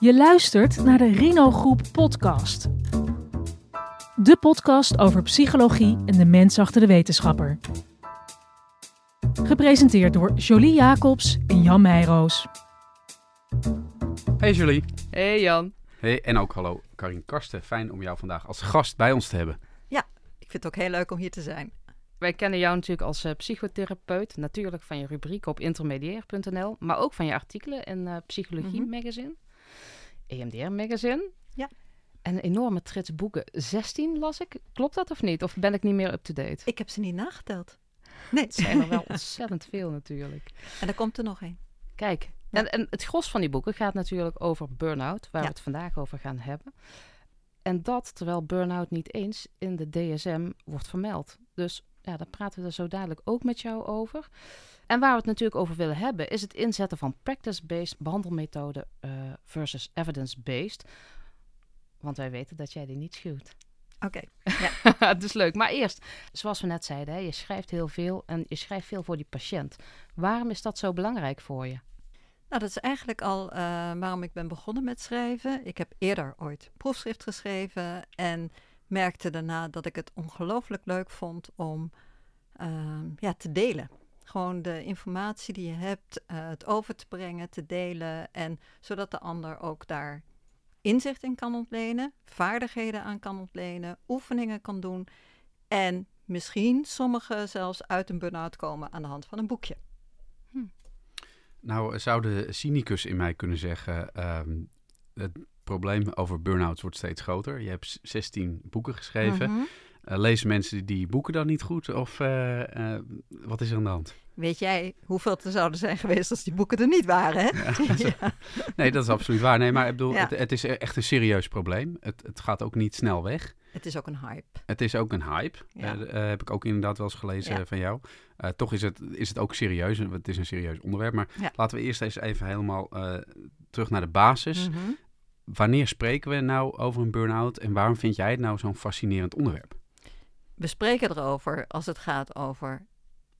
Je luistert naar de Rino Groep podcast. De podcast over psychologie en de mens achter de wetenschapper. Gepresenteerd door Jolie Jacobs en Jan Meijroos. Hey Julie. Hey Jan. Hey, en ook hallo Karin Karsten. Fijn om jou vandaag als gast bij ons te hebben. Ja, ik vind het ook heel leuk om hier te zijn. Wij kennen jou natuurlijk als uh, psychotherapeut, natuurlijk van je rubriek op intermediair.nl, maar ook van je artikelen in uh, Psychologie Mhm. Magazine, EMDR Magazine. Ja. En een enorme trits boeken. 16 las ik. Klopt dat of niet? Of ben ik niet meer up-to-date? Ik heb ze niet nageteld. Nee, Het zijn er wel ontzettend veel natuurlijk. En er komt er nog een. Kijk, Ja. en, en het gros van die boeken gaat natuurlijk over burn-out, waar Ja. we het vandaag over gaan hebben. En dat terwijl burn-out niet eens in de DSM wordt vermeld. Dus ja, daar praten we er zo dadelijk ook met jou over. En waar we het natuurlijk over willen hebben, is het inzetten van practice-based behandelmethoden eh, versus evidence-based. Want wij weten dat jij die niet schuwt. Oké. dus leuk. Maar eerst, zoals we net zeiden, hè, je schrijft heel veel en je schrijft veel voor die patiënt. Waarom is dat zo belangrijk voor je? Nou, dat is eigenlijk al eh, waarom ik ben begonnen met schrijven. Ik heb eerder ooit proefschrift geschreven en merkte daarna dat ik het ongelooflijk leuk vond om ehm, ja, te delen. Gewoon de informatie die je hebt, eh, het over te brengen, te delen. En zodat de ander ook daar inzicht in kan ontlenen, vaardigheden aan kan ontlenen, oefeningen kan doen. En misschien sommigen zelfs uit een burn-out komen aan de hand van een boekje. Nou, zou de cynicus in mij kunnen zeggen, ehm, het probleem over burn-outs wordt steeds groter. Je hebt s- 16 boeken geschreven. Mhm. Eh, lezen mensen die boeken dan niet goed? Of eh, eh, wat is er aan de hand? Weet jij hoeveel er zouden zijn geweest als die boeken er niet waren? Hè? Ja. Nee, dat is absoluut waar. Nee, maar ik bedoel, Ja. het, het is echt een serieus probleem. Het, het gaat ook niet snel weg. Het is ook een hype. Het is ook een hype. Heb ik ook inderdaad wel eens gelezen van jou. Toch is het, is het ook serieus. Het is een serieus onderwerp. Maar laten we eerst eens even helemaal terug naar de basis. Mhm. Wanneer spreken we nou over een burn-out en waarom vind jij het nou zo'n fascinerend onderwerp? We spreken erover als het gaat over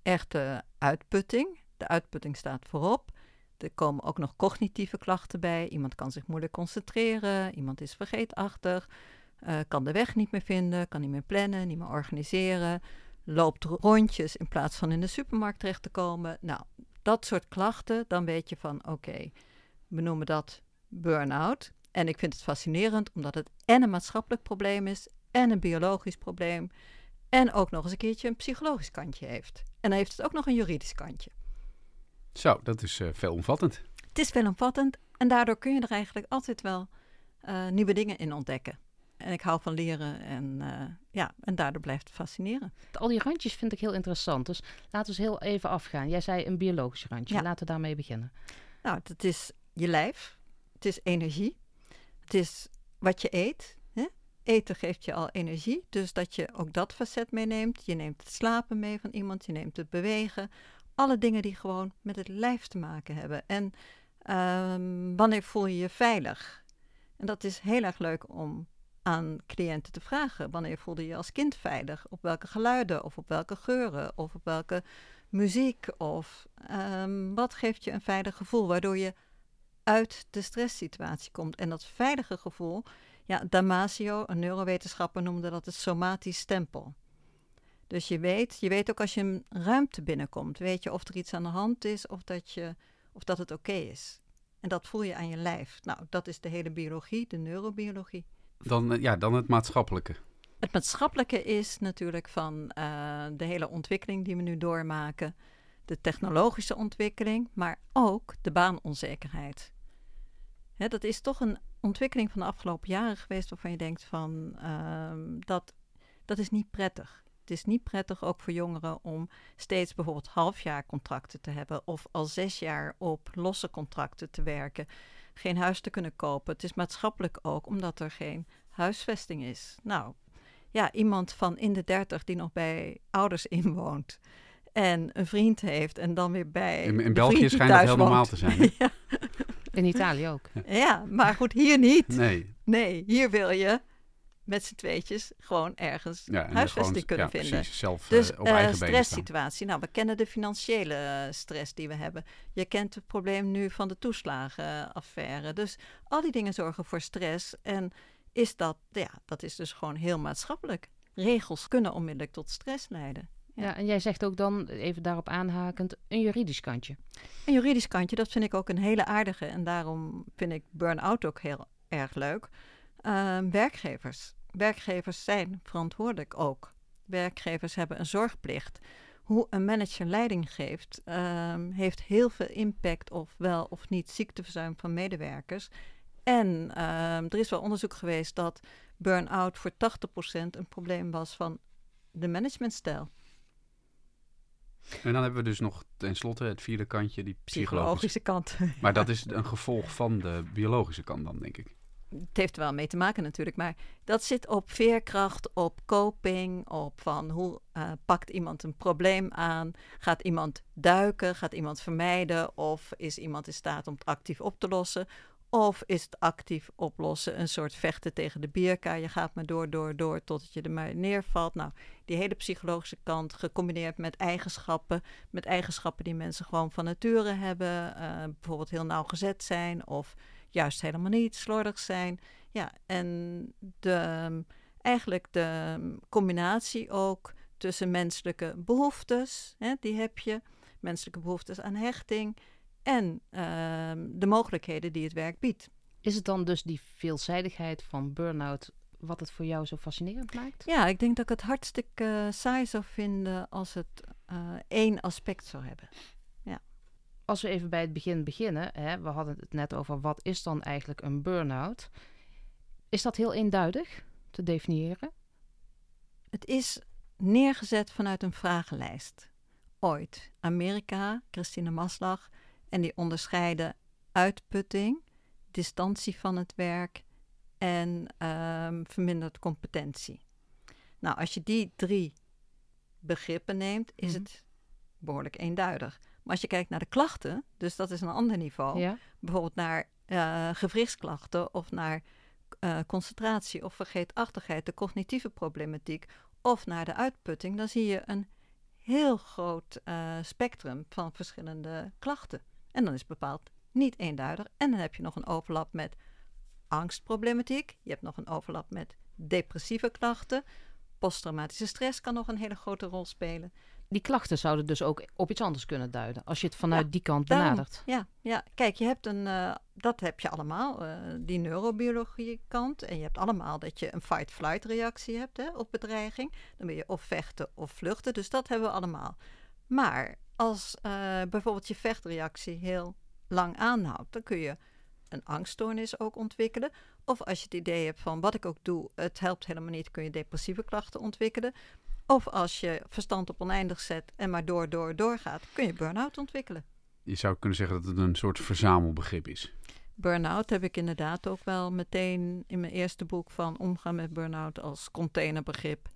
echte uitputting. De uitputting staat voorop. Er komen ook nog cognitieve klachten bij. Iemand kan zich moeilijk concentreren, iemand is vergeetachtig, eh, kan de weg niet meer vinden, kan niet meer plannen, niet meer organiseren, loopt rondjes in plaats van in de supermarkt terecht te komen. Nou, dat soort klachten, dan weet je van oké, we noemen dat burn-out. En ik vind het fascinerend omdat het en een maatschappelijk probleem is en een biologisch probleem. En ook nog eens een keertje een psychologisch kantje heeft. En dan heeft het ook nog een juridisch kantje. Zo, dat is eh, veelomvattend. Het is veelomvattend en daardoor kun je er eigenlijk altijd wel eh, nieuwe dingen in ontdekken. En ik hou van leren en, eh, ja, en daardoor blijft het fascineren. Al die randjes vind ik heel interessant. Dus laten we eens heel even afgaan. Jij zei een biologisch randje. Ja. Laten we daarmee beginnen. Nou, het is je lijf, het is energie, het is wat je eet. Hè? Eten geeft je al energie, dus dat je ook dat facet meeneemt. Je neemt het slapen mee van iemand, je neemt het bewegen. Alle dingen die gewoon met het lijf te maken hebben. En ehm, wanneer voel je je veilig? En dat is heel erg leuk om aan cliënten te vragen. Wanneer voelde je je als kind veilig? Op welke geluiden of op welke geuren of op welke muziek? Of ehm, wat geeft je een veilig gevoel waardoor je uit de stresssituatie komt? En dat veilige gevoel, ja, Damasio, een neurowetenschapper, noemde dat het somatisch stempel. Dus je weet, je weet ook als je een ruimte binnenkomt, weet je of er iets aan de hand is of dat, je, of dat het oké is. En dat voel je aan je lijf. Nou, dat is de hele biologie, de neurobiologie. Dan, eh, ja, dan het maatschappelijke. Het maatschappelijke is natuurlijk van eh, de hele ontwikkeling die we nu doormaken, de technologische ontwikkeling, maar ook de baanonzekerheid. Hè, dat is toch een ontwikkeling van de afgelopen jaren geweest waarvan je denkt van ehm, dat, dat is niet prettig. Het is niet prettig ook voor jongeren om steeds bijvoorbeeld halfjaarcontracten te hebben of al zes jaar op losse contracten te werken, geen huis te kunnen kopen. Het is maatschappelijk ook omdat er geen huisvesting is. Nou, ja, iemand van in de dertig die nog bij ouders inwoont en een vriend heeft en dan weer bij. In, in België schijnt dat thuis heel normaal te zijn. hè? ja, In Italië ook. ja, maar goed, hier niet. Nee, Nee, hier wil je met z'n tweetjes gewoon ergens Ja, en huisvesting gewoon, kunnen ja, vinden. Precies, zelf Dus op eigen benen staan. stresssituatie. Nou, we kennen de financiële eh, stress die we hebben. Je kent het probleem nu van de toeslagenaffaire. Dus al die dingen zorgen voor stress. En is dat, ja, dat is dus gewoon heel maatschappelijk. Regels kunnen onmiddellijk tot stress leiden. Ja. En jij zegt ook dan, even daarop aanhakend, een juridisch kantje. Een juridisch kantje, dat vind ik ook een hele aardige. En daarom vind ik burn-out ook heel erg leuk. Ehm, werkgevers. Werkgevers zijn verantwoordelijk ook. Werkgevers hebben een zorgplicht. Hoe een manager leiding geeft, ehm, heeft heel veel impact of wel of niet ziekteverzuim van medewerkers. En ehm, er is wel onderzoek geweest dat burn-out voor 80% een probleem was van de managementstijl. En dan hebben we dus nog tenslotte het vierde kantje, die psychologische. Psychologische kant. Maar dat is een gevolg van de biologische kant dan, denk ik. het heeft er wel mee te maken natuurlijk, maar dat zit op veerkracht, op coping, op van hoe eh, pakt iemand een probleem aan, gaat iemand duiken, gaat iemand vermijden of is iemand in staat om het actief op te lossen of is het actief oplossen een soort vechten tegen de bierka, je gaat maar door, door, door totdat je er maar neervalt. Nou, die hele psychologische kant gecombineerd met eigenschappen, met eigenschappen die mensen gewoon van nature hebben, eh, bijvoorbeeld heel nauwgezet zijn of juist helemaal niet, slordig zijn. Ja, en de, eigenlijk de combinatie ook tussen menselijke behoeftes, hè, die heb je, menselijke behoeftes aan hechting en ehm, de mogelijkheden die het werk biedt. Is het dan dus die veelzijdigheid van burn-out wat het voor jou zo fascinerend maakt? Ja, ik denk dat ik het hartstikke eh, saai zou vinden als het eh, één aspect zou hebben. Als we even bij het begin beginnen, hè, we hadden het net over wat is dan eigenlijk een burn-out. Is dat heel eenduidig te definiëren? Het is neergezet vanuit een vragenlijst. Ooit. Amerika, Christine Maslach. En die onderscheiden uitputting, distantie van het werk en ehm verminderd competentie. Nou, als je die drie begrippen neemt, is Mhm. het behoorlijk eenduidig. Maar als je kijkt naar de klachten, dus dat is een ander niveau, Ja. bijvoorbeeld naar eh gewrichtsklachten of naar eh, concentratie of vergeetachtigheid, de cognitieve problematiek, of naar de uitputting, dan zie je een heel groot eh, spectrum van verschillende klachten. En dan is het bepaald niet eenduidig. En dan heb je nog een overlap met angstproblematiek. Je hebt nog een overlap met depressieve klachten. Posttraumatische stress kan nog een hele grote rol spelen. Die klachten zouden dus ook op iets anders kunnen duiden. Als je het vanuit Ja, die kant Daarom, benadert. Ja, ja, kijk, je hebt een, eh, dat heb je allemaal, eh, die neurobiologie kant. En je hebt allemaal dat je een fight-flight reactie hebt hè, op bedreiging. Dan wil je of vechten of vluchten, dus dat hebben we allemaal. Maar als eh, bijvoorbeeld je vechtreactie heel lang aanhoudt, dan kun je een angststoornis ook ontwikkelen. Of als je het idee hebt van wat ik ook doe, het helpt helemaal niet, kun je depressieve klachten ontwikkelen. Of als je verstand op oneindig zet en maar door, door, doorgaat, kun je burn-out ontwikkelen. Je zou kunnen zeggen dat het een soort verzamelbegrip is. Burn-out heb ik inderdaad ook wel meteen in mijn eerste boek van omgaan met burn-out als containerbegrip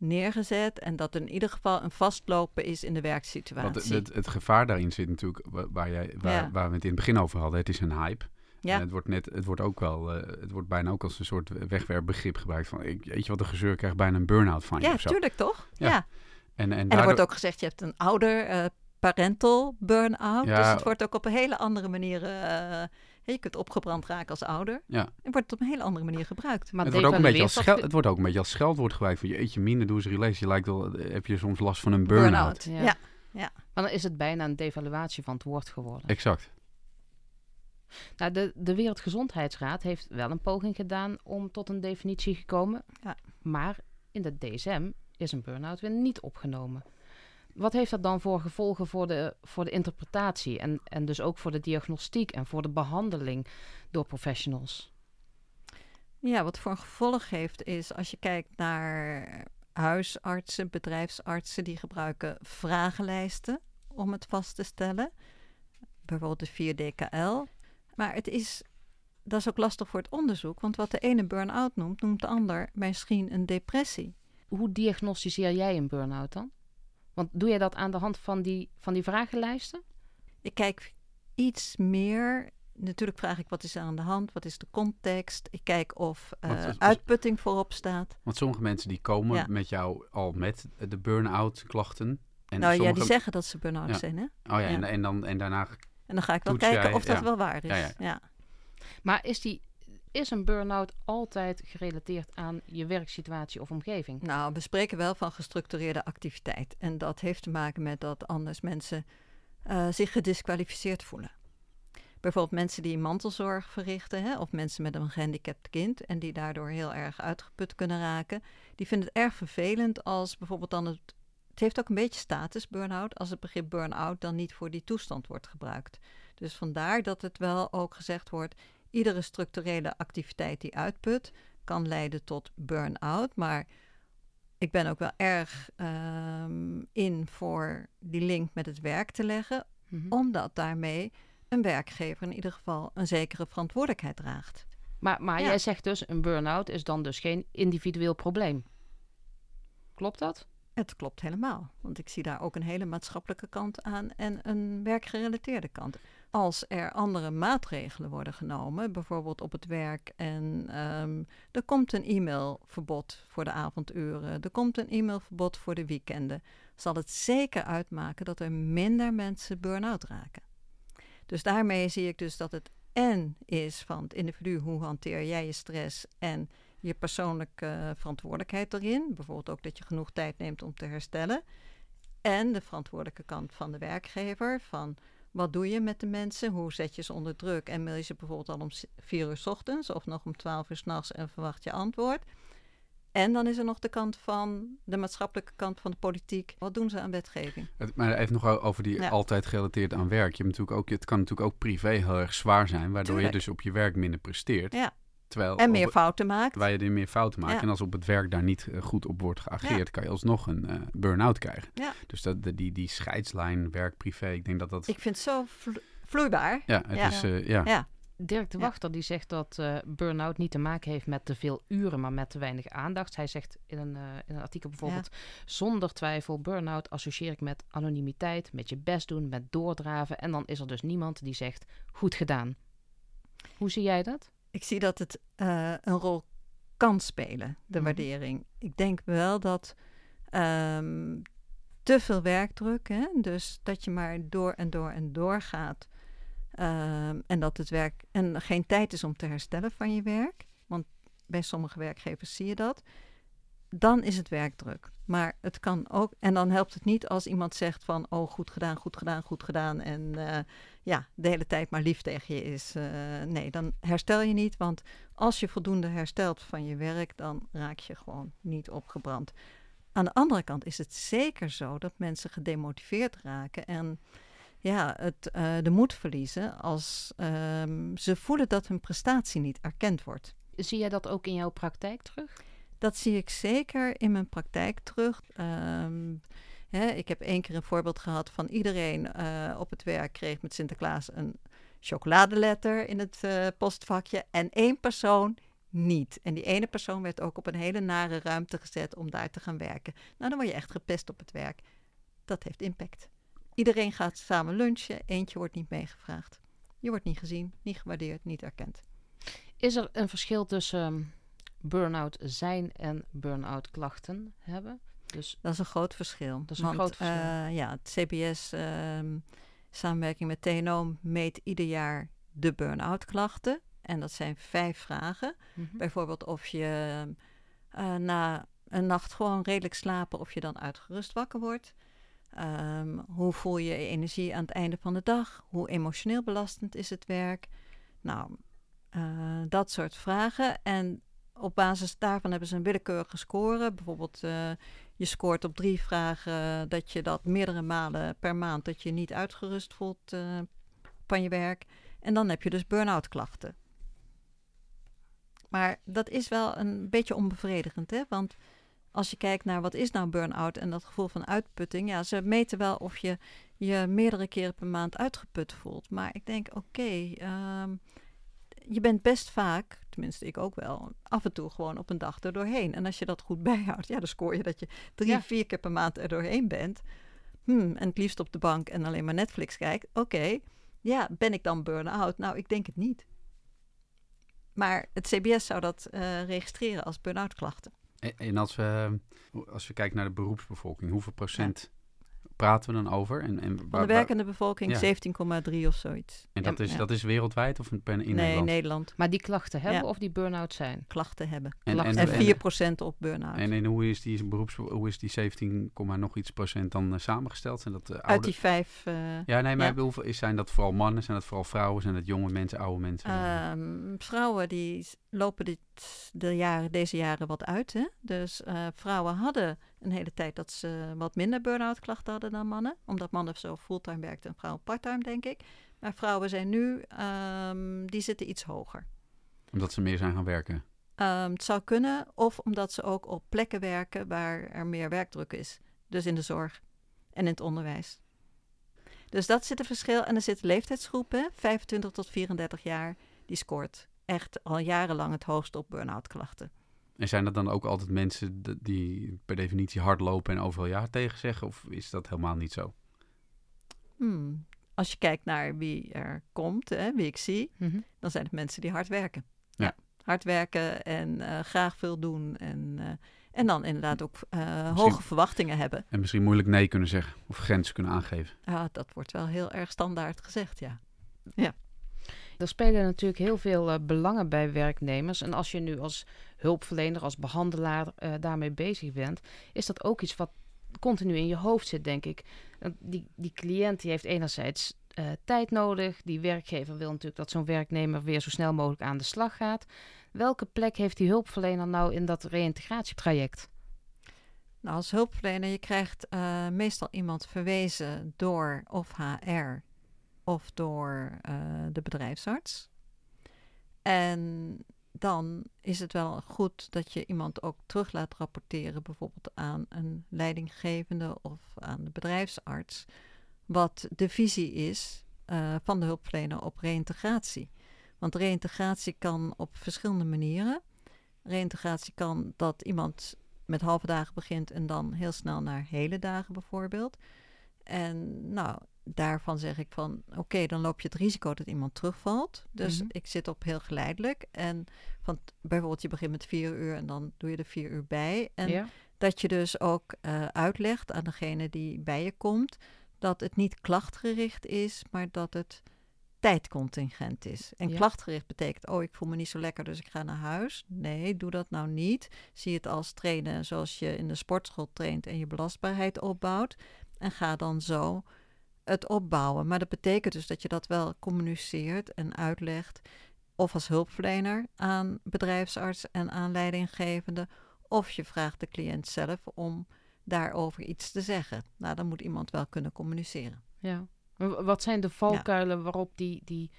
neergezet. En dat er in ieder geval een vastlopen is in de Want werksituatie. het, het gevaar daarin zit natuurlijk, wa- waar, jij, waar, Ja. waar we het in het begin over hadden, het is een hype. ja, En het wordt, net, het wordt ook wel, eh, het wordt bijna ook als een soort wegwerpbegrip gebruikt van, ik, weet je wat een gezeur krijgt bijna een burn-out van je ja tuurlijk toch? Ja. Ja. En, en, En er wordt ook gezegd, je hebt een ouder eh, parental burn-out. Ja. Dus het wordt ook op een hele andere manier... eh, je kunt opgebrand raken als ouder. Ja. Het wordt op een hele andere manier gebrukt. Maar het, wordt ook een beetje als scheld, het wordt ook een beetje als scheldwoord gebruikt van je eetje minder, doe eens release. Je lijkt wel, heb je soms last van een burn-out. Ja. Ja. Maar dan is het bijna een devaluatie van het woord geworden. Exact. Nou, de, de Wereldgezondheidsraad heeft wel een poging gedaan om tot een definitie gekomen. Ja. Maar in de DSM is een burn-out weer niet opgenomen. Wat heeft dat dan voor gevolgen voor de, voor de interpretatie en, en dus ook voor de diagnostiek en voor de behandeling door professionals? Ja, wat voor een gevolg heeft is als je kijkt naar huisartsen, bedrijfsartsen, die gebruiken vragenlijsten om het vast te stellen. Bijvoorbeeld de 4DKL. Maar het is, dat is ook lastig voor het onderzoek, want wat de ene burn-out noemt, noemt de ander misschien een depressie. Hoe diagnosticeer jij een burn-out dan? Want doe jij dat aan de hand van die, van die vragenlijsten? Ik kijk iets meer natuurlijk vraag ik wat is er aan de hand, wat is de context. Ik kijk of uh, Want uitputting voorop staat. Want sommige mensen die komen Ja. met jou al met de burn-out klachten. En nou ja, die zeggen dat ze burn-out Ja. zijn, hè? Oh ja, En, Ja. en, dan, en daarna... En dan ga ik wel kijken jij, of dat ja. wel waar is. Ja, Ja, ja. Maar is, die, is een burn-out altijd gerelateerd aan je werksituatie of omgeving? Nou, we spreken wel van gestructureerde activiteit. En dat heeft te maken met dat anders mensen eh, zich gedisqualificeerd voelen. Bijvoorbeeld mensen die mantelzorg verrichten, hè, of mensen met een gehandicapt kind en die daardoor heel erg uitgeput kunnen raken, die vinden het erg vervelend als bijvoorbeeld dan het. Het heeft ook een beetje status, burn-out, als het begrip burn-out dan niet voor die toestand wordt gebruikt. Dus vandaar dat het wel ook gezegd wordt: iedere structurele activiteit die uitput kan leiden tot burn-out. Maar ik ben ook wel erg ehm, in voor die link met het werk te leggen, Mhm. omdat daarmee een werkgever in ieder geval een zekere verantwoordelijkheid draagt. Maar, maar Ja. jij zegt dus, een burn-out is dan dus geen individueel probleem. Klopt dat? Het klopt helemaal, want ik zie daar ook een hele maatschappelijke kant aan en een werkgerelateerde kant. Als er andere maatregelen worden genomen, bijvoorbeeld op het werk, en ehm, er komt een e-mailverbod voor de avonduren, er komt een e-mailverbod voor de weekenden, zal het zeker uitmaken dat er minder mensen burn-out raken. Dus daarmee zie ik dus dat het en is van het individu, hoe hanteer jij je stress en je persoonlijke verantwoordelijkheid erin. Bijvoorbeeld ook dat je genoeg tijd neemt om te herstellen. En de verantwoordelijke kant van de werkgever. Van wat doe je met de mensen? Hoe zet je ze onder druk? En mail je ze bijvoorbeeld al om s- vier uur 's ochtends of nog om twaalf uur 's nachts en verwacht je antwoord. En dan is er nog de kant van de maatschappelijke kant van de politiek. Wat doen ze aan wetgeving? Het- Maar even nog over die Ja. altijd gerelateerd aan werk. Je hebt natuurlijk ook, het kan natuurlijk ook privé heel erg zwaar zijn, waardoor Tuurlijk. je dus op je werk minder presteert. Ja. Terwijl En op- meer fouten maakt. waar je er meer fouten maakt. Ja. En als op het werk daar niet eh, goed op wordt geageerd, kan je alsnog een eh, burn-out krijgen. Ja. Dus dat, de- die, die scheidslijn werk-privé, ik denk dat dat... Ik vind het zo vlo- vloeibaar. ja, het Ja. is... eh, ja. Ja. Dirk de. Wachter die zegt dat eh burn-out niet te maken heeft met te veel uren, maar met te weinig aandacht. Hij zegt in een, eh, in een artikel bijvoorbeeld: zonder twijfel, burn-out associeer ik met anonimiteit, met je best doen, met doordraven. En dan is er dus niemand die zegt: goed gedaan. Hoe zie jij dat? Ik zie dat het eh, een rol kan spelen, de Mhm. waardering. Ik denk wel dat ehm, te veel werkdruk, hè, dus dat je maar door en door en door gaat. ehm, en dat het werk en geen tijd is om te herstellen van je werk. Want bij sommige werkgevers zie je dat. Dan is het werkdruk. Maar het kan ook. En dan helpt het niet als iemand zegt van oh, goed gedaan, goed gedaan, goed gedaan. En eh, ja, de hele tijd maar lief tegen je is. eh, nee, dan herstel je niet. Want als je voldoende herstelt van je werk, dan raak je gewoon niet opgebrand. Aan de andere kant is het zeker zo dat mensen gedemotiveerd raken en ja, het, eh, de moed verliezen als ehm, ze voelen dat hun prestatie niet erkend wordt. Zie jij dat ook in jouw praktijk terug? Dat zie ik zeker in mijn praktijk terug. Ehm, ik heb één keer een voorbeeld gehad van iedereen eh, op het werk kreeg met Sinterklaas een chocoladeletter in het eh, postvakje en één persoon niet. En die ene persoon werd ook op een hele nare ruimte gezet om daar te gaan werken. Nou, dan word je echt gepest op het werk. Dat heeft impact. Iedereen gaat samen lunchen, eentje wordt niet meegevraagd. Je wordt niet gezien, niet gewaardeerd, niet erkend. Is er een verschil tussen ehm, burn-out zijn en burn-out klachten hebben? Dus Dat is een groot verschil. Dat is een Want, groot verschil. eh, ja, het CBS, ehm, samenwerking met TNO, meet ieder jaar de burn-out klachten. En dat zijn vijf vragen. mhm. Bijvoorbeeld of je eh, na een nacht gewoon redelijk slapen, of je dan uitgerust wakker wordt. Ehm, hoe voel je je energie aan het einde van de dag? Hoe emotioneel belastend is het werk? Nou, eh, dat soort vragen. En op basis daarvan hebben ze een willekeurige score. Bijvoorbeeld, je scoort op drie vragen dat je dat meerdere malen per maand dat je niet uitgerust voelt eh, van je werk. En dan heb je dus burn-out klachten. Maar dat is wel een beetje onbevredigend, hè? Want als je kijkt naar wat is nou burn-out en dat gevoel van uitputting, ja, ze meten wel of je je meerdere keren per maand uitgeput voelt. Maar ik denk, oké, ehm, je bent best vaak, tenminste ik ook wel, af en toe gewoon op een dag er doorheen. En als je dat goed bijhoudt, ja, dan scoor je dat je drie, Ja. vier keer per maand er doorheen bent. Hmm, en het liefst op de bank en alleen maar Netflix kijkt. Oké, ja, ben ik dan burn-out? Nou, ik denk het niet. Maar het CBS zou dat eh, registreren als burn-out klachten. En, en als, we, als we kijken naar de beroepsbevolking, hoeveel procent praten we dan over? En, en Van de werkende bevolking Ja. 17,3 of zoiets. en dat, Ja, is, ja. dat is wereldwijd of per- in nee, Nederland? Nederland Maar die klachten hebben Ja. of die burn-out zijn? klachten hebben. En, klachten en, En en, 4% op burn-out. en, en hoe is die beroeps, hoe is die 17, komma nog iets procent dan eh, samengesteld? Zijn dat eh, Uit die vijf eh, Ja, nee, maar bedoel, is- zijn dat vooral mannen? Zijn dat vooral vrouwen? Zijn dat jonge mensen, oude mensen? Ehm, vrouwen die lopen dit, de jaren, deze jaren wat uit. Hè? Dus eh, vrouwen hadden een hele tijd dat ze wat minder burn-out klachten hadden dan mannen. Omdat mannen zo fulltime werkten en vrouwen parttime, denk ik. Maar vrouwen zijn nu, ehm, die zitten iets hoger. Omdat ze meer zijn gaan werken. Ehm, het zou kunnen, of omdat ze ook op plekken werken waar er meer werkdruk is. Dus in de zorg en in het onderwijs. Dus dat zit een verschil. En er zit een leeftijdsgroep, hè, 25 tot 34 jaar, die scoort echt al jarenlang het hoogst op burn-out klachten. En zijn dat dan ook altijd mensen die per definitie hard lopen en overal ja tegen zeggen? Of is dat helemaal niet zo? Hmm. Als je kijkt naar wie er komt, hè, wie ik zie, Mhm. dan zijn het mensen die hard werken. Ja. Hard werken en eh, graag veel doen. En, eh, en dan inderdaad ook eh, hoge verwachtingen hebben. En misschien moeilijk nee kunnen zeggen of grenzen kunnen aangeven. Ja, dat wordt wel heel erg standaard gezegd, ja. Er spelen natuurlijk heel veel eh, belangen bij werknemers. En als je nu als hulpverlener, als behandelaar eh, daarmee bezig bent, is dat ook iets wat continu in je hoofd zit, denk ik. Die, die cliënt die heeft enerzijds eh, tijd nodig. Die werkgever wil natuurlijk dat zo'n werknemer weer zo snel mogelijk aan de slag gaat. Welke plek heeft die hulpverlener nou in dat reïntegratietraject? Nou, als hulpverlener, je krijgt meestal iemand verwezen door of HR of door eh, de bedrijfsarts. En dan is het wel goed dat je iemand ook terug laat rapporteren, bijvoorbeeld aan een leidinggevende of aan de bedrijfsarts, wat de visie is eh, van de hulpverlener op reïntegratie. Want reïntegratie kan op verschillende manieren. Reïntegratie kan dat iemand met halve dagen begint en dan heel snel naar hele dagen bijvoorbeeld. En nou, daarvan zeg ik van oké, dan loop je het risico dat iemand terugvalt. Dus Mhm. ik zit op heel geleidelijk. En van, bijvoorbeeld je begint met vier uur en dan doe je er vier uur bij. En ja? dat je dus ook eh, uitlegt aan degene die bij je komt dat het niet klachtgericht is, maar dat het tijdcontingent is. En Ja. klachtgericht betekent, oh, ik voel me niet zo lekker, dus ik ga naar huis. Nee, doe dat nou niet. Zie het als trainen zoals je in de sportschool traint en je belastbaarheid opbouwt. En ga dan zo het opbouwen. Maar dat betekent dus dat je dat wel communiceert en uitlegt. Of als hulpverlener aan bedrijfsarts en aan leidinggevende. Of je vraagt de cliënt zelf om daarover iets te zeggen. Nou, dan moet iemand wel kunnen communiceren. Ja. Wat zijn de valkuilen waarop die, die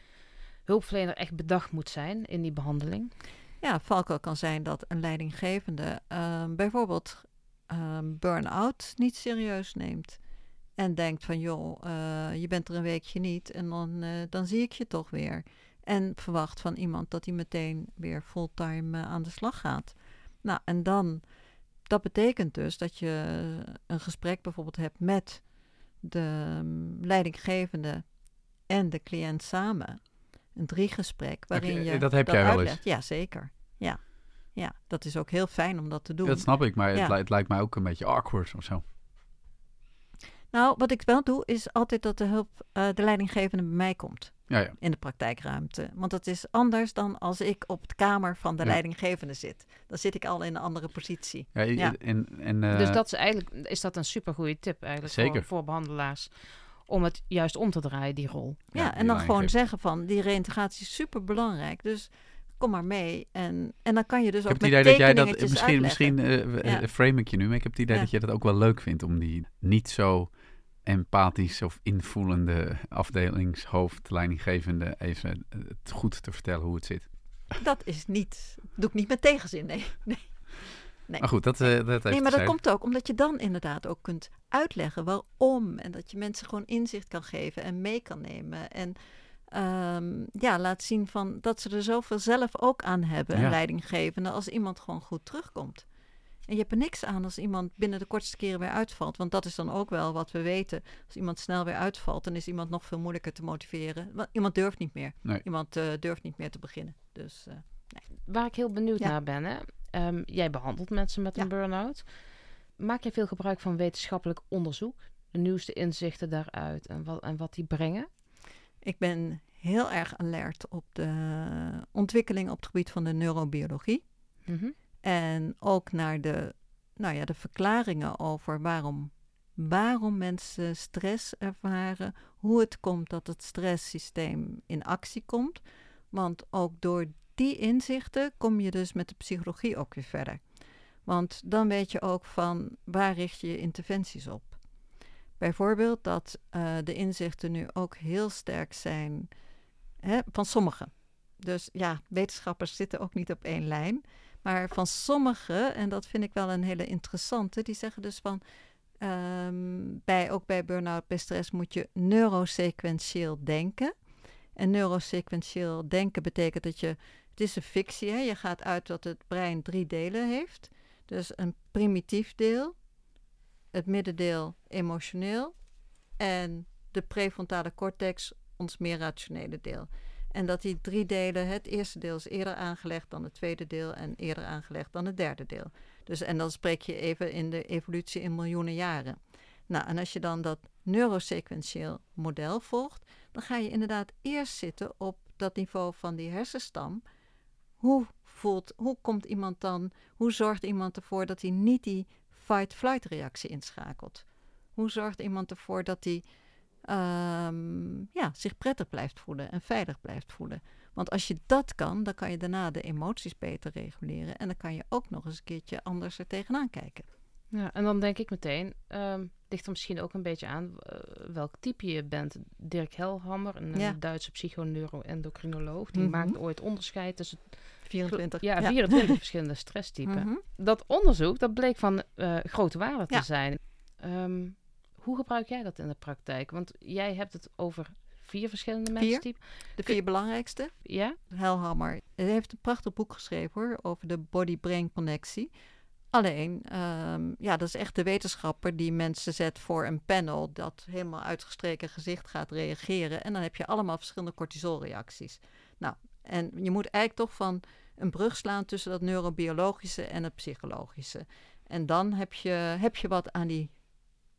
hulpverlener echt bedacht moet zijn in die behandeling? Ja, valkuil kan zijn dat een leidinggevende ehm, bijvoorbeeld ehm burn-out niet serieus neemt. En denkt van, joh, eh, je bent er een weekje niet en dan, eh, dan zie ik je toch weer. En verwacht van iemand dat hij meteen weer fulltime eh, aan de slag gaat. Nou, en dan, dat betekent dus dat je een gesprek bijvoorbeeld hebt met de mm, leidinggevende en de cliënt samen. Een driegesprek waarin je- je dat heb jij wel eens? uitlegt. Ja, zeker. Ja. ja, dat is ook heel fijn om dat te doen. Dat snap ik, maar Ja. het, li- het lijkt mij ook een beetje awkward of zo. Nou, wat ik wel doe, is altijd dat de hulp, eh, de leidinggevende bij mij komt Ja, ja. in de praktijkruimte. Want dat is anders dan als ik op de kamer van de Ja. leidinggevende zit. Dan zit ik al in een andere positie. ja. En, en, eh, dus dat is eigenlijk is dat een supergoeie tip eigenlijk Zeker. Voor, voor behandelaars. Om het juist om te draaien, die rol. Ja, en dan gewoon zeggen van, die reïntegratie is super belangrijk. Dus kom maar mee. En, en dan kan je dus Ik heb ook het met idee dat jij dat misschien, uitleggen. misschien eh, Ja. frame ik je nu, maar ik heb het idee Ja. dat je dat ook wel leuk vindt om die niet zo empathisch of invoelende afdelingshoofd, leidinggevende even eh, het goed te vertellen hoe het zit. Dat is niet, doe ik niet met tegenzin, nee. nee. Nee. Maar goed, dat, eh, dat heeft Nee, maar dat komt ook omdat je dan inderdaad ook kunt uitleggen waarom. En dat je mensen gewoon inzicht kan geven en mee kan nemen. En ehm, ja, laat zien van dat ze er zoveel zelf ook aan hebben, Ja. een leidinggevende, als iemand gewoon goed terugkomt. En je hebt er niks aan als iemand binnen de kortste keren weer uitvalt. Want dat is dan ook wel wat we weten. Als iemand snel weer uitvalt, dan is iemand nog veel moeilijker te motiveren. Want iemand durft niet meer. Nee. Iemand uh, durft niet meer te beginnen. Dus, uh, nee. Waar ik heel benieuwd Ja. naar ben, hè? Ehm, jij behandelt mensen met een Ja. burn-out. Maak jij veel gebruik van wetenschappelijk onderzoek? De nieuwste inzichten daaruit en wat, en wat die brengen? Ik ben heel erg alert op de ontwikkeling op het gebied van de neurobiologie. Mhm. En ook naar de, nou ja, de verklaringen over waarom, waarom mensen stress ervaren. Hoe het komt dat het stresssysteem in actie komt. Want ook door die inzichten kom je dus met de psychologie ook weer verder. Want dan weet je ook van waar richt je je interventies op. Bijvoorbeeld dat eh, de inzichten nu ook heel sterk zijn hè, van sommigen. Dus ja, wetenschappers zitten ook niet op één lijn. Maar van sommigen, en dat vind ik wel een hele interessante, die zeggen dus van. ehm, bij, ook bij burn-out, stress moet je neurosequentieel denken. En neurosequentieel denken betekent dat je. Het is een fictie, hè? je gaat uit dat het brein drie delen heeft. Dus een primitief deel, het middendeel emotioneel en de prefrontale cortex, ons meer rationele deel. En dat die drie delen, het eerste deel is eerder aangelegd dan het tweede deel en eerder aangelegd dan het derde deel. Dus, en dan spreek je even in de evolutie in miljoenen jaren. Nou, en als je dan dat neurosequentieel model volgt, dan ga je inderdaad eerst zitten op dat niveau van die hersenstam. Hoe voelt, hoe komt iemand dan, hoe zorgt iemand ervoor dat hij niet die fight-flight reactie inschakelt? Hoe zorgt iemand ervoor dat hij ehm, ja, zich prettig blijft voelen en veilig blijft voelen? Want als je dat kan, dan kan je daarna de emoties beter reguleren. En dan kan je ook nog eens een keertje anders er tegenaan kijken. Ja, en dan denk ik meteen, ehm, ligt er misschien ook een beetje aan eh, welk type je bent. Dirk Helhammer, een, Ja. een Duitse psychoneuroendocrinoloog, die Mhm. maakt ooit onderscheid tussen 24. ja, 24 verschillende stresstypen. Mhm. Dat onderzoek, dat bleek van eh, grote waarde te zijn. Ehm, hoe gebruik jij dat in de praktijk? Want jij hebt het over vier verschillende Vier. menstypen. De vier belangrijkste. Ja? Helhammer hij heeft een prachtig boek geschreven hoor, over de body-brain connectie. Alleen, ehm, ja, dat is echt de wetenschapper die mensen zet voor een panel dat helemaal uitgestreken gezicht gaat reageren. En dan heb je allemaal verschillende cortisolreacties. Nou, en je moet eigenlijk toch van een brug slaan tussen dat neurobiologische en het psychologische. En dan heb je, heb je wat aan die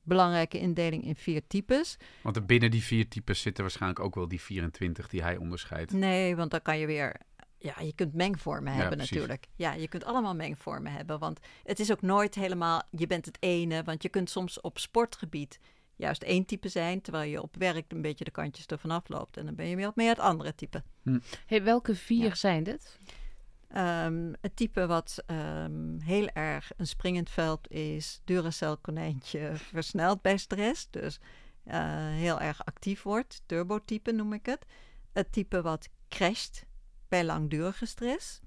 belangrijke indeling in vier types. Want er binnen die vier types zitten waarschijnlijk ook wel die 24 die hij onderscheidt. Nee, want dan kan je weer. Ja, je kunt mengvormen Ja, hebben precies. natuurlijk. Ja, je kunt allemaal mengvormen hebben. Want het is ook nooit helemaal. Je bent het ene. Want je kunt soms op sportgebied juist één type zijn. Terwijl je op werk een beetje de kantjes ervan afloopt. En dan ben je weer wat meer het andere type. Hey, welke vier Ja. zijn dit? Ehm, het type wat ehm, heel erg een springend veld is, Duracell konijntje versneld bij stress. Dus eh, heel erg actief wordt, turbotype noem ik het. Het type wat crasht bij langdurige stress.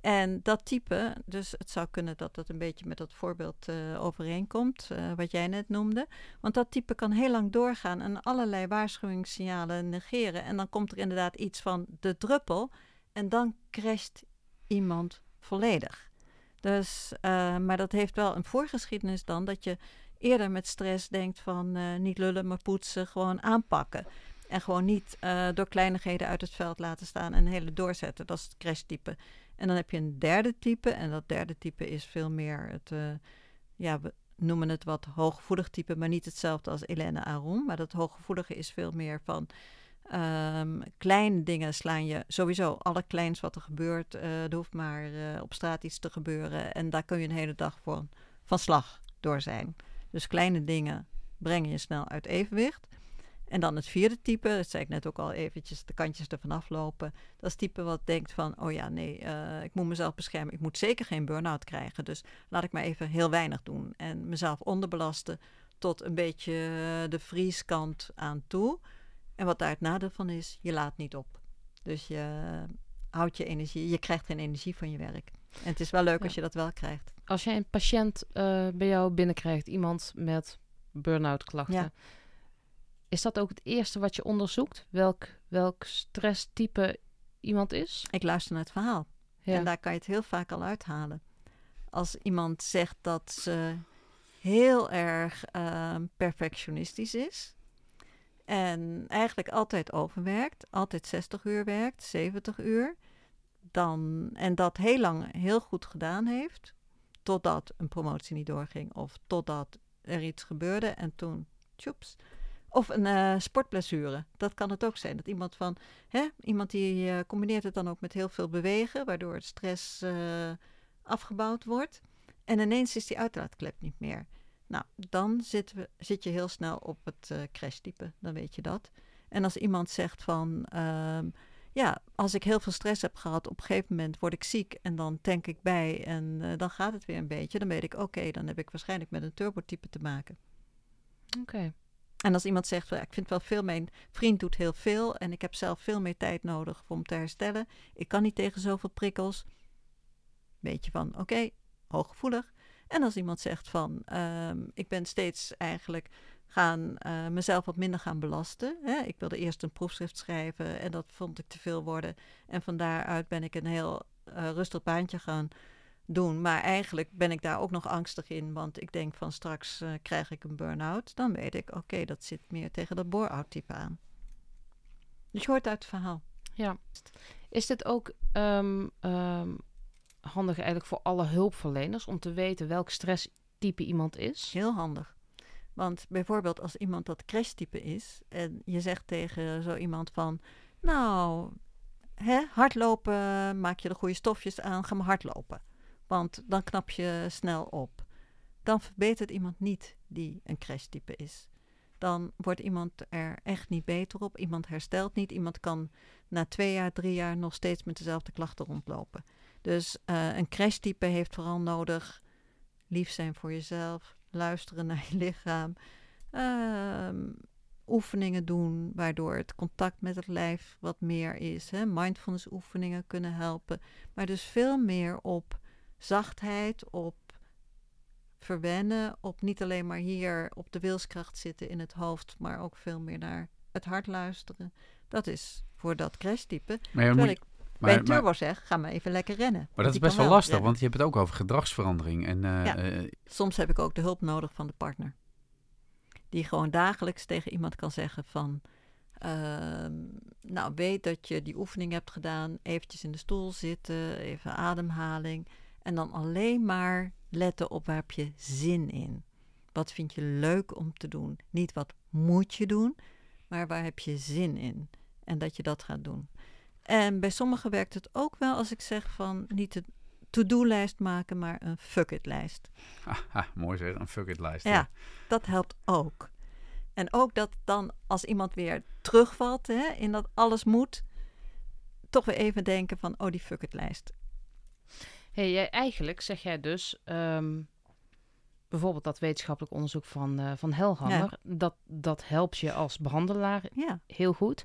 En dat type, dus het zou kunnen dat dat een beetje met dat voorbeeld eh, overeenkomt, eh, wat jij net noemde. Want dat type kan heel lang doorgaan en allerlei waarschuwingssignalen negeren. En dan komt er inderdaad iets van de druppel. En dan crasht iemand volledig. Dus, eh, maar dat heeft wel een voorgeschiedenis dan dat je eerder met stress denkt van eh, niet lullen, maar poetsen, gewoon aanpakken. En gewoon niet eh, door kleinigheden uit het veld laten staan en hele doorzetten. Dat is het crashtype. En dan heb je een derde type. En dat derde type is veel meer het, ja, we noemen het wat hooggevoelig type, maar niet hetzelfde als Helene Aron. Maar dat hooggevoelige is veel meer van Ehm, kleine dingen slaan je sowieso. Alle kleins wat er gebeurt, eh, er hoeft maar eh, op straat iets te gebeuren. En daar kun je een hele dag voor van slag door zijn. Dus kleine dingen brengen je snel uit evenwicht. En dan het vierde type, dat zei ik net ook al eventjes, de kantjes ervan aflopen. Dat is het type wat denkt van, oh ja, nee, eh, ik moet mezelf beschermen. Ik moet zeker geen burn-out krijgen. Dus laat ik maar even heel weinig doen. En mezelf onderbelasten tot een beetje de vrieskant aan toe. En wat daar het nadeel van is, je laat niet op. Dus je houdt je energie, je krijgt geen energie van je werk. En het is wel leuk Ja. als je dat wel krijgt. Als jij een patiënt eh, bij jou binnenkrijgt, iemand met burn-out klachten, Ja. is dat ook het eerste wat je onderzoekt? Welk, welk stresstype iemand is? Ik luister naar het verhaal. Ja. En daar kan je het heel vaak al uithalen. als iemand zegt dat ze heel erg ehm, perfectionistisch is. En eigenlijk altijd overwerkt, altijd 60 uur werkt, 70 uur. Dan, en dat heel lang heel goed gedaan heeft, totdat een promotie niet doorging of totdat er iets gebeurde en toen, tjoeps. Of een uh, sportblessure, dat kan het ook zijn. Dat iemand van, hè, iemand die uh, combineert het dan ook met heel veel bewegen, waardoor het stress uh, afgebouwd wordt. En ineens is die uitlaatklep niet meer. Nou, dan zit, we, zit je heel snel op het uh, crashtype, dan weet je dat. En als iemand zegt van, um, ja, als ik heel veel stress heb gehad, op een gegeven moment word ik ziek en dan tank ik bij en uh, dan gaat het weer een beetje. Dan weet ik, oké, okay, dan heb ik waarschijnlijk met een turbotype te maken. Oké. Okay. En als iemand zegt, ik vind wel veel, mijn vriend doet heel veel en ik heb zelf veel meer tijd nodig om te herstellen. Ik kan niet tegen zoveel prikkels. Weet je van, oké, okay, hooggevoelig. En als iemand zegt van, um, ik ben steeds eigenlijk gaan uh, mezelf wat minder gaan belasten. Hè? Ik wilde eerst een proefschrift schrijven en dat vond ik te veel worden. En van daaruit ben ik een heel uh, rustig baantje gaan doen. Maar eigenlijk ben ik daar ook nog angstig in, want ik denk van straks uh, krijg ik een burn-out. Dan weet ik, oké, dat zit meer tegen dat bore-out type aan. Dus je hoort uit het verhaal. Ja. Is dit ook um, um, handig eigenlijk voor alle hulpverleners om te weten welk stresstype iemand is? Heel handig. Want bijvoorbeeld als iemand dat crashtype is en je zegt tegen zo iemand van, nou, hè, hardlopen, maak je de goede stofjes aan, ga maar hardlopen. Want dan knap je snel op. Dan verbetert iemand niet die een crashtype is. Dan wordt iemand er echt niet beter op. Iemand herstelt niet. Iemand kan na twee jaar, drie jaar nog steeds met dezelfde klachten rondlopen. Dus uh, een crashtype heeft vooral nodig lief zijn voor jezelf, luisteren naar je lichaam, uh, oefeningen doen waardoor het contact met het lijf wat meer is. Hè? Mindfulness oefeningen kunnen helpen, maar dus veel meer op zachtheid, op verwennen, op niet alleen maar hier op de wilskracht zitten in het hoofd, maar ook veel meer naar het hart luisteren. Dat is voor dat crashtype. Maar ja, Terwijl moet, ik bij een turbo zeg, ga maar even lekker rennen. Maar dat is best wel lastig, rennen. want je hebt het ook over gedragsverandering. En, uh, ja. uh, Soms heb ik ook de hulp nodig van de partner. Die gewoon dagelijks tegen iemand kan zeggen van... Uh, nou, weet dat je die oefening hebt gedaan. Eventjes in de stoel zitten, even ademhaling. En dan alleen maar letten op waar heb je zin in. Wat vind je leuk om te doen? Niet wat moet je doen, maar waar heb je zin in? En dat je dat gaat doen. En bij sommigen werkt het ook wel als ik zeg van niet een to-do-lijst maken, maar een fuck-it-lijst. Haha, mooi zeg, een fuck-it-lijst. Ja, ja, dat helpt ook. En ook dat dan als iemand weer terugvalt hè, in dat alles moet, toch weer even denken van, oh die fuck-it-lijst. Hey, jij, eigenlijk zeg jij dus, um, bijvoorbeeld dat wetenschappelijk onderzoek van, uh, van Helhanger, ja. dat, dat helpt je als behandelaar ja. heel goed.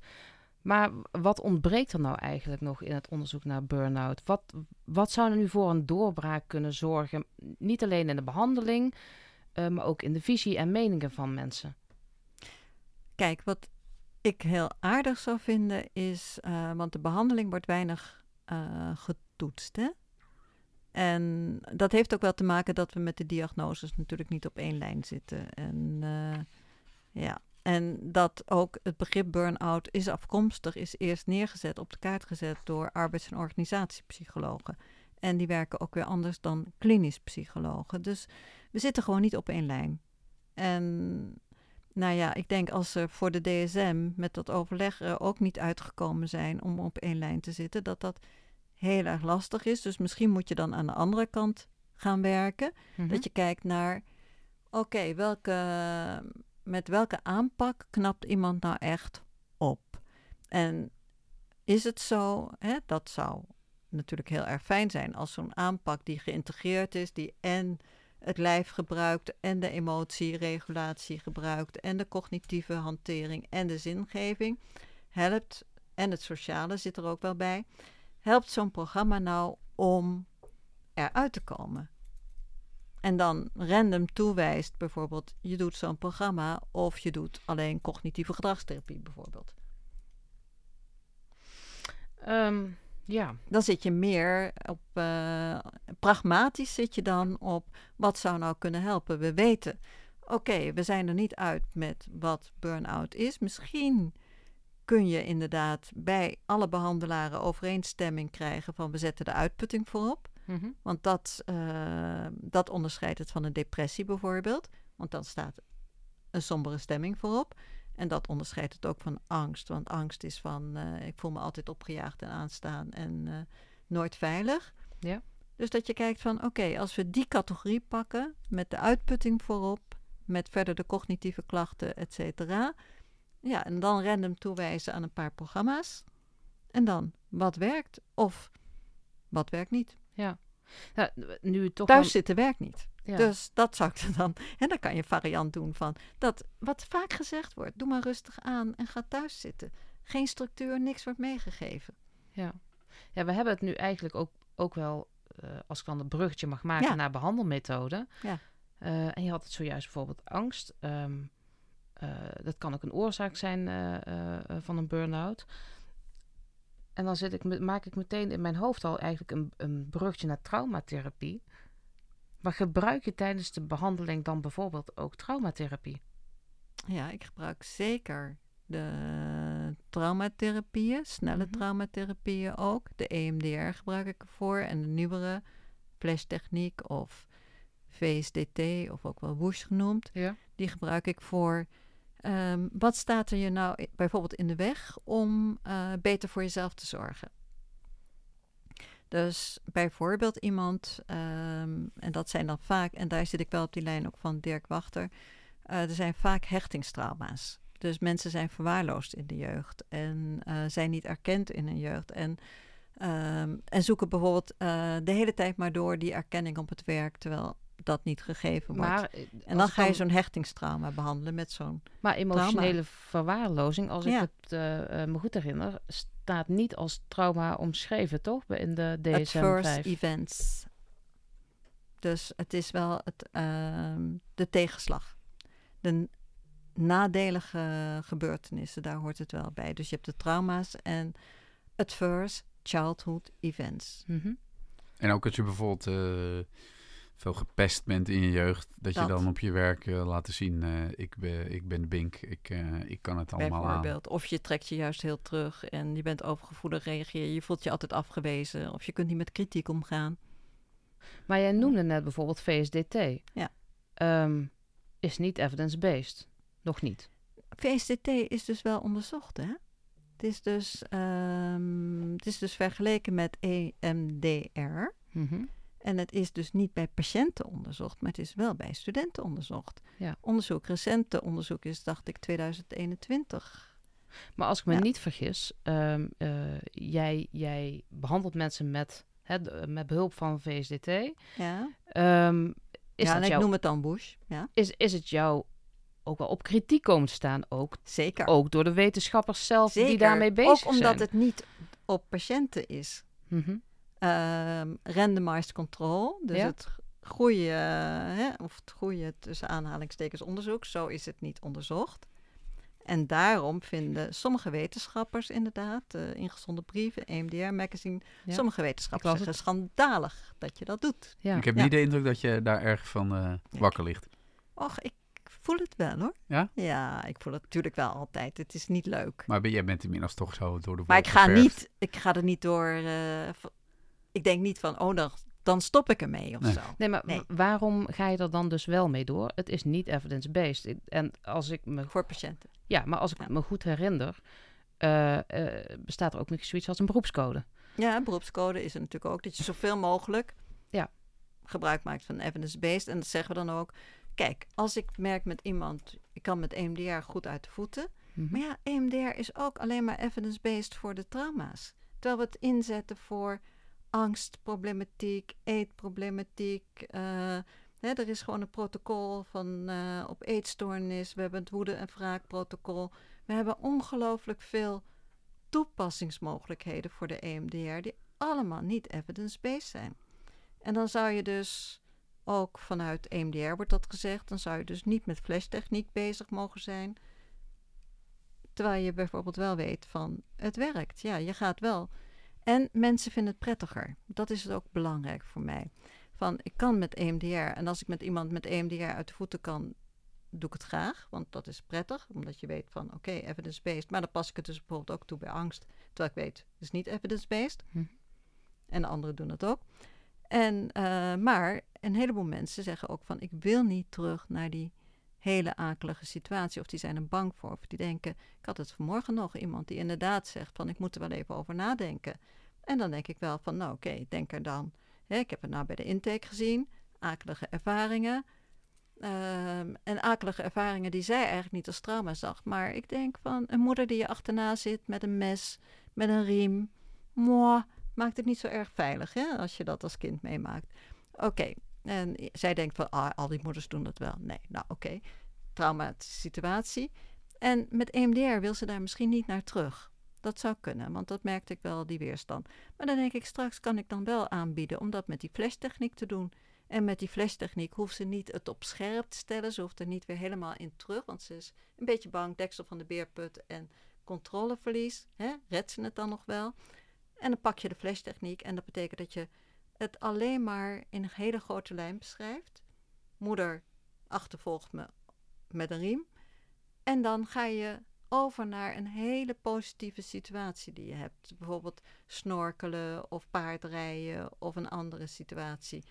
Maar wat ontbreekt er nou eigenlijk nog in het onderzoek naar burn-out? Wat, wat zou er nu voor een doorbraak kunnen zorgen? Niet alleen in de behandeling, uh, maar ook in de visie en meningen van mensen. Kijk, wat ik heel aardig zou vinden is, uh, want de behandeling wordt weinig uh, getoetst. Hè? En dat heeft ook wel te maken dat we met de diagnoses natuurlijk niet op één lijn zitten. En ja, en dat ook het begrip burn-out is afkomstig, is eerst neergezet, op de kaart gezet door arbeids- en organisatiepsychologen. En die werken ook weer anders dan klinisch psychologen. Dus we zitten gewoon niet op één lijn. En nou ja, ik denk als ze voor de DSM met dat overleg er ook niet uitgekomen zijn om op één lijn te zitten, dat dat heel erg lastig is. Dus misschien moet je dan aan de andere kant gaan werken. Mm-hmm. Dat je kijkt naar, oké, okay, welke met welke aanpak knapt iemand nou echt op? En is het zo, hè, dat zou natuurlijk heel erg fijn zijn als zo'n aanpak die geïntegreerd is, die en het lijf gebruikt en de emotieregulatie gebruikt en de cognitieve hantering en de zingeving helpt, en het sociale zit er ook wel bij, helpt zo'n programma nou om eruit te komen? En dan random toewijst, bijvoorbeeld je doet zo'n programma of je doet alleen cognitieve gedragstherapie bijvoorbeeld? Um, Ja, Dan zit je meer op, eh, pragmatisch zit je dan op, wat zou nou kunnen helpen? We weten, oké, we zijn er niet uit met wat burn-out is. Misschien kun je inderdaad bij alle behandelaren overeenstemming krijgen van we zetten de uitputting voorop. Mhm. Want dat, eh, dat onderscheidt het van een depressie bijvoorbeeld. Want dan staat een sombere stemming voorop. En dat onderscheidt het ook van angst. Want angst is van eh, ik voel me altijd opgejaagd en aanstaan en eh, nooit veilig. Ja. Dus dat je kijkt van oké, als we die categorie pakken met de uitputting voorop, met verder de cognitieve klachten, et cetera. Ja, en dan random toewijzen aan een paar programma's. En dan wat werkt of wat werkt niet. Ja, nu toch Thuis dan- zitten werkt niet. ja. Dus dat zou ik dan. En dan kan je variant doen van dat wat vaak gezegd wordt. Doe maar rustig aan en ga thuis zitten. Geen structuur, niks wordt meegegeven. Ja. ja, we hebben het nu eigenlijk ook, ook wel, eh, als ik dan een bruggetje mag maken Ja. naar behandelmethoden. Ja. Eh, en je had het zojuist bijvoorbeeld angst. Ehm, eh, dat kan ook een oorzaak zijn van een burn-out. En dan zit ik, maak ik meteen in mijn hoofd al eigenlijk een, een bruggetje naar traumatherapie. Maar gebruik je tijdens de behandeling dan bijvoorbeeld ook traumatherapie? Ja, ik gebruik zeker de traumatherapieën, snelle Mhm. traumatherapieën ook. De EMDR gebruik ik ervoor en de nieuwere flashtechniek of VSDT of ook wel Woosh genoemd. Ja. Die gebruik ik voor. Ehm, wat staat er je nou bijvoorbeeld in de weg om eh, beter voor jezelf te zorgen? Dus bijvoorbeeld iemand, ehm, en dat zijn dan vaak, en daar zit ik wel op die lijn ook van Dirk Wachter, eh, er zijn vaak hechtingstrauma's. Dus mensen zijn verwaarloosd in de jeugd en eh, zijn niet erkend in hun jeugd. En, ehm, en zoeken bijvoorbeeld de hele tijd maar door die erkenning op het werk, terwijl dat niet gegeven wordt. Maar, eh, En dan ga je zo'n hechtingstrauma behandelen met zo'n. Maar emotionele verwaarlozing, als ik het eh, eh, me goed herinner, staat niet als trauma omschreven, toch? In de DSM adverse 5. events. Dus het is wel het, ehm, de tegenslag. De nadelige gebeurtenissen, daar hoort het wel bij. Dus je hebt de trauma's en adverse childhood events. Mhm. En ook als je bijvoorbeeld eh, veel gepest bent in je jeugd, dat, je dan op je werk eh, laten zien, eh, ik, ben, ik ben Bink, ik, eh, ik kan het allemaal aan. Bijvoorbeeld. Of je trekt je juist heel terug en je bent overgevoelig, reageer je, voelt je altijd afgewezen. Of je kunt niet met kritiek omgaan. Maar jij noemde net bijvoorbeeld VSDT. Ja. Ehm, is niet evidence-based. Nog niet. VSDT is dus wel onderzocht, hè? Het is dus, ehm, het is dus vergeleken met EMDR. Mhm. En het is dus niet bij patiënten onderzocht, maar het is wel bij studenten onderzocht. Ja. Onderzoek, recente onderzoek is, dacht ik, 2021. Maar als ik me Ja. niet vergis, ehm, eh, jij, jij behandelt mensen met, hè, met behulp van VSDT. Ja, Ehm, is, ja en dat ik jou, noem het dan Bush. Ja, is, is het jou ook wel op kritiek komen te staan? Ook, zeker. ook door de wetenschappers zelf zeker. die daarmee bezig Ook zijn? omdat het niet op patiënten is. Mhm. Ehm, randomized control, dus Ja. het goede, hè, of het goede tussen aanhalingstekens onderzoek, zo is het niet onderzocht. En daarom vinden sommige wetenschappers inderdaad, uh, ingezonde brieven, EMDR Magazine, Ja. sommige wetenschappers zeggen schandalig dat je dat doet. Ja. Ik heb Ja. niet de indruk dat je daar erg van eh, wakker ligt. Och, ik voel het wel hoor. Ja? Ja, ik voel het natuurlijk wel altijd. Het is niet leuk. Maar ben- jij bent inmiddels toch zo door de Maar ik ga, niet, ik ga er niet door. eh, ik denk niet van, oh, dan, dan stop ik ermee of Nee. zo. Nee, maar Nee. waarom ga je er dan dus wel mee door? Het is niet evidence-based. En als ik me, Voor patiënten. ja, maar als ik Ja. me goed herinner, eh, eh, bestaat er ook nog zoiets als een beroepscode. Ja, beroepscode is er natuurlijk ook dat je zoveel mogelijk Ja. gebruik maakt van evidence-based. En dat zeggen we dan ook. Kijk, als ik merk met iemand, ik kan met EMDR goed uit de voeten. Mhm. Maar ja, EMDR is ook alleen maar evidence-based voor de trauma's. Terwijl we het inzetten voor angstproblematiek, eetproblematiek. eh, hè, er is gewoon een protocol van eh, op eetstoornis. We hebben het woede- en wraakprotocol. We hebben ongelooflijk veel toepassingsmogelijkheden voor de EMDR... die allemaal niet evidence-based zijn. En dan zou je dus ook vanuit EMDR wordt dat gezegd... dan zou je dus niet met flashtechniek bezig mogen zijn... Terwijl je bijvoorbeeld wel weet van het werkt. Ja, je gaat wel. En mensen vinden het prettiger. Dat is ook belangrijk voor mij. Van, ik kan met EMDR. En als ik met iemand met EMDR uit de voeten kan, doe ik het graag. Want dat is prettig. Omdat je weet van, oké, evidence-based. Maar dan pas ik het dus bijvoorbeeld ook toe bij angst. Terwijl ik weet, het is niet evidence-based. Hm. En de anderen doen het ook. En, eh, maar een heleboel mensen zeggen ook van, ik wil niet terug naar die hele akelige situatie. Of die zijn er bang voor. Of die denken, ik had het vanmorgen nog iemand die inderdaad zegt van, ik moet er wel even over nadenken. En dan denk ik wel van, nou oké, denk er dan. Ik heb het nou bij de intake gezien. Akelige ervaringen. Ehm, en akelige ervaringen die zij eigenlijk niet als trauma zag. Maar ik denk van een moeder die je achterna zit met een mes, met een riem. Moi, maakt het niet zo erg veilig hè, als je dat als kind meemaakt. Oké, en zij denkt van ah, al die moeders doen dat wel. Nee, nou oké, traumatische situatie. En met EMDR wil ze daar misschien niet naar terug. Dat zou kunnen, want dat merkte ik wel, die weerstand. Maar dan denk ik, straks kan ik dan wel aanbieden om dat met die flashtechniek te doen. En met die flashtechniek hoeft ze niet het op scherp te stellen. Ze hoeft er niet weer helemaal in terug, want ze is een beetje bang. Deksel van de beerput en controleverlies. Hè? Redt ze het dan nog wel? En dan pak je de flashtechniek en dat betekent dat je het alleen maar in een hele grote lijn beschrijft. Moeder achtervolgt me met een riem. En dan ga je over naar een hele positieve situatie die je hebt. Bijvoorbeeld snorkelen of paardrijden of een andere situatie.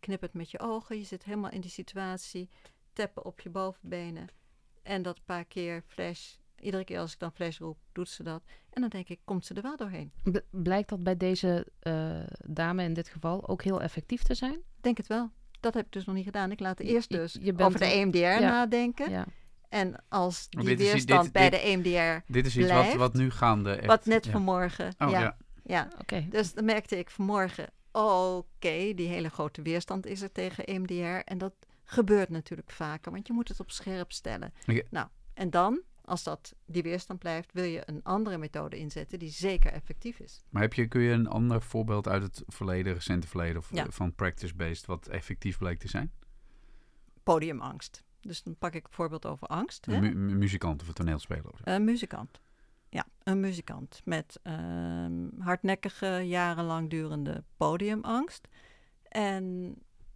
Knip het met je ogen, je zit helemaal in die situatie. Tappen op je bovenbenen. En dat paar keer flash. Iedere keer als ik dan flash roep, doet ze dat. En dan denk ik, komt ze er wel doorheen. B- blijkt dat bij deze eh, dame in dit geval ook heel effectief te zijn? Denk het wel. Dat heb ik dus nog niet gedaan. Ik laat eerst dus je bent over de EMDR ja. nadenken. Ja. En als die dit is- weerstand dit- bij dit- de EMDR, Dit is iets wat, Blijft. wat nu gaande echt... wat net ja. vanmorgen. Oh, ja, ja. ja. Oké. Dus dan merkte ik vanmorgen, oké, die hele grote weerstand is er tegen EMDR. En dat gebeurt natuurlijk vaker, want je moet het op scherp stellen. Nou, en dan, als dat die weerstand blijft, wil je een andere methode inzetten die zeker effectief is. Maar heb je, kun je een ander voorbeeld uit het verleden, recente verleden of Ja. eh, van practice-based wat effectief bleek te zijn? Podiumangst. Dus dan pak ik een voorbeeld over angst. Een mu- mu- muzikant of een toneelspeler of. Een muzikant. Ja, een muzikant met ehm, hardnekkige, jarenlang durende podiumangst. En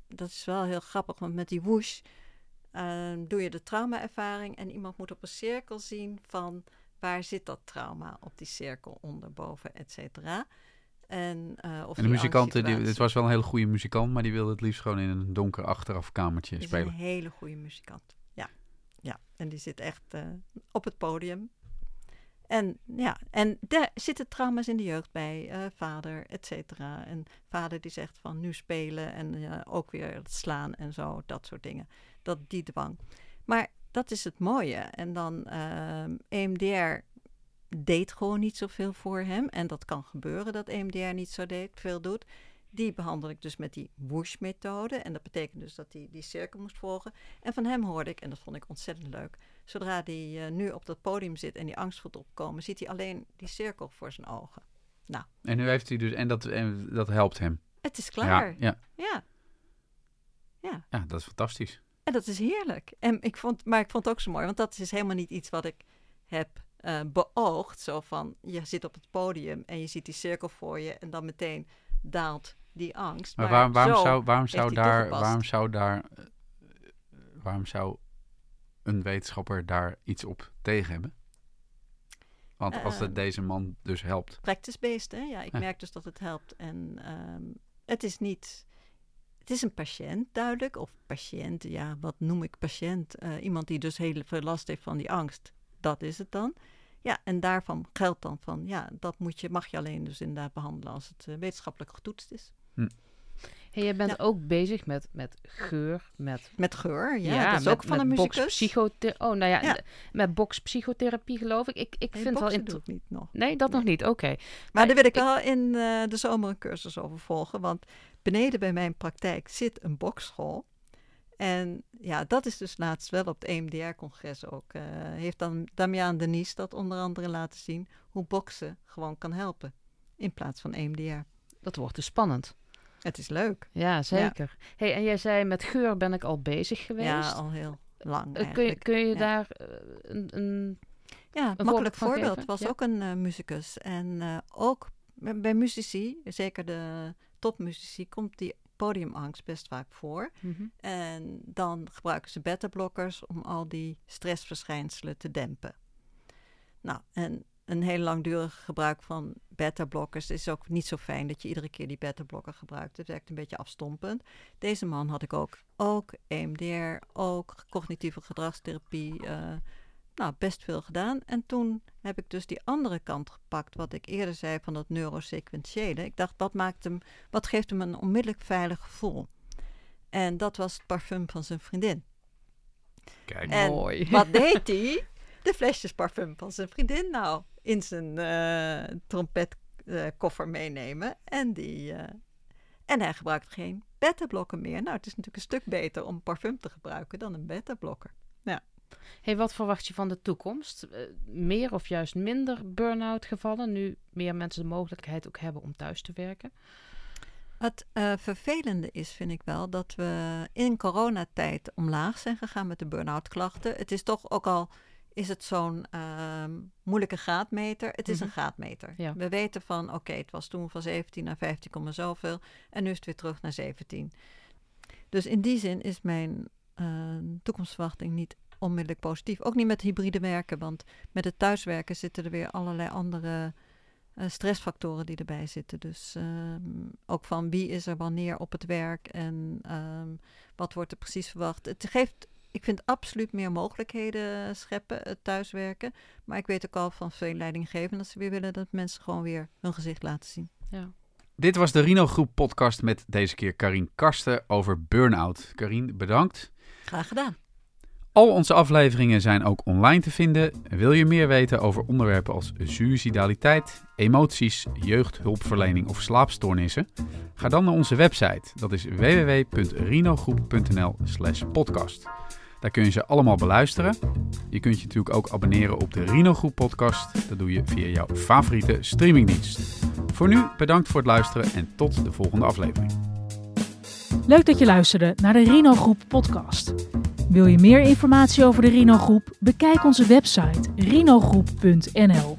dat is wel heel grappig, want met die whoosh ehm, doe je de traumaervaring en iemand moet op een cirkel zien van waar zit dat trauma op die cirkel, onder, boven, et cetera. En, eh, of En de die muzikant, die, angstsituatie. het was wel een hele goede muzikant, maar die wilde het liefst gewoon in een donker achteraf kamertje is een spelen. hele goede muzikant. Ja, ja. En die zit echt eh, op het podium. En ja, en daar zitten trauma's in de jeugd bij. eh, vader, et cetera. En vader die zegt van nu spelen en ook weer slaan en zo, dat soort dingen. Dat die dwang. Maar dat is het mooie. En dan ehm EMDR deed gewoon niet zoveel voor hem. En dat kan gebeuren dat EMDR niet zo deed, veel doet. Die behandel ik dus met die whoosh-methode. En dat betekent dus dat hij die cirkel moest volgen. En van hem hoorde ik, en dat vond ik ontzettend leuk. Zodra hij eh, nu op dat podium zit en die angst voelt opkomen, ziet hij alleen die cirkel voor zijn ogen. En nu heeft hij dus, en dat, en dat helpt hem. Het is klaar. Ja, ja, ja. Ja. ja, dat is fantastisch. En dat is heerlijk. En ik vond, maar ik vond het ook zo mooi, want dat is helemaal niet iets wat ik heb eh, beoogd. Zo van, je zit op het podium en je ziet die cirkel voor je en dan meteen daalt die angst. Maar, waar- waarom, zo zou, waarom, zou daar, waarom zou daar, waarom zou een wetenschapper daar iets op tegen hebben? Want als het Eh, deze man dus helpt. practice-based, hè? Ja, ik Ja. merk dus dat het helpt. En ehm, het is niet... Het is een patiënt, duidelijk. Of patiënt, ja, wat noem ik patiënt? Eh, iemand die dus heel veel last heeft van die angst. Dat is het dan. Ja, en daarvan geldt dan van... Ja, dat moet je, mag je alleen dus inderdaad behandelen als het eh, wetenschappelijk getoetst is. Hey, je bent Ja. ook bezig met, met geur, met... Met geur, ja. dat is met, ook van een muzikus. Oh, nou ja, met boxpsychotherapie geloof ik. Ik, ik Nee, vind wel... doe ik niet nog. Nee, dat nog niet. Oké. Maar daar wil ik ik- wel in eh, de zomer een cursus over volgen. Want beneden bij mijn praktijk zit een bokschool. En ja, dat is dus laatst wel op het EMDR-congres ook. eh, heeft dan Damian Denies dat onder andere laten zien hoe boksen gewoon kan helpen. In plaats van EMDR. Dat wordt dus spannend. Het is leuk. Ja, zeker. Hey, en jij zei met geur ben ik al bezig geweest. Ja, al heel lang Eh, kun je, kun je Ja. daar eh, een, een... Ja, makkelijk voorbeeld. geven? was Ja. ook een eh, muzikus. En ook bij, bij muzici, zeker de topmuzici, komt die podiumangst best vaak voor. Mhm. En dan gebruiken ze beta-blokkers om al die stressverschijnselen te dempen. Nou, en een heel langdurig gebruik van beta-blokkers is ook niet zo fijn dat je iedere keer die beta-blokker gebruikt. Het werkt een beetje afstompend. Deze man had ik ook, ook EMDR, ook cognitieve gedragstherapie, eh, nou, best veel gedaan. En toen heb ik dus die andere kant gepakt, wat ik eerder zei van dat neurosequentiële. Ik dacht, wat, maakt hem, wat geeft hem een onmiddellijk veilig gevoel? En dat was het parfum van zijn vriendin. Kijk, En Mooi. wat deed hij? De flesjes parfum van zijn vriendin nou in zijn eh trompetkoffer meenemen. En, die, eh, en hij gebruikt geen beta-blokker meer. Nou, het is natuurlijk een stuk beter om parfum te gebruiken dan een beta-blokker. Hey, wat verwacht je van de toekomst? Eh, meer of juist minder burn-out gevallen, nu meer mensen de mogelijkheid ook hebben om thuis te werken? Het vervelende is, vind ik wel, dat we in coronatijd omlaag zijn gegaan met de burn-out klachten. Het is toch ook al, is het zo'n ehm, moeilijke graadmeter. Het is Mhm. een graadmeter. Ja. We weten van, oké, het was toen van 17 naar 15, komma zoveel. En nu is het weer terug naar 17. Dus in die zin is mijn eh, toekomstverwachting niet onmiddellijk positief. Ook niet met hybride werken, want met het thuiswerken zitten er weer allerlei andere eh, stressfactoren die erbij zitten. Dus ehm, ook van wie is er wanneer op het werk en ehm, wat wordt er precies verwacht. Het geeft, ik vind absoluut meer mogelijkheden scheppen, het thuiswerken. Maar ik weet ook al van veel leidinggevenden dat ze weer willen dat mensen gewoon weer hun gezicht laten zien. Ja. Dit was de Rino Groep podcast met deze keer Karien Karsten over burn-out. Karien, bedankt. Graag gedaan. Al onze afleveringen zijn ook online te vinden. Wil je meer weten over onderwerpen als suicidaliteit, emoties, jeugdhulpverlening of slaapstoornissen? Ga dan naar onze website. Dat is www.rinogroep.nl/podcast. Daar kun je ze allemaal beluisteren. Je kunt je natuurlijk ook abonneren op de Rino Groep podcast. Dat doe je via jouw favoriete streamingdienst. Voor nu bedankt voor het luisteren en tot de volgende aflevering. Leuk dat je luisterde naar de Rino Groep podcast. Wil je meer informatie over de Rino Groep? Bekijk onze website rinogroep.nl.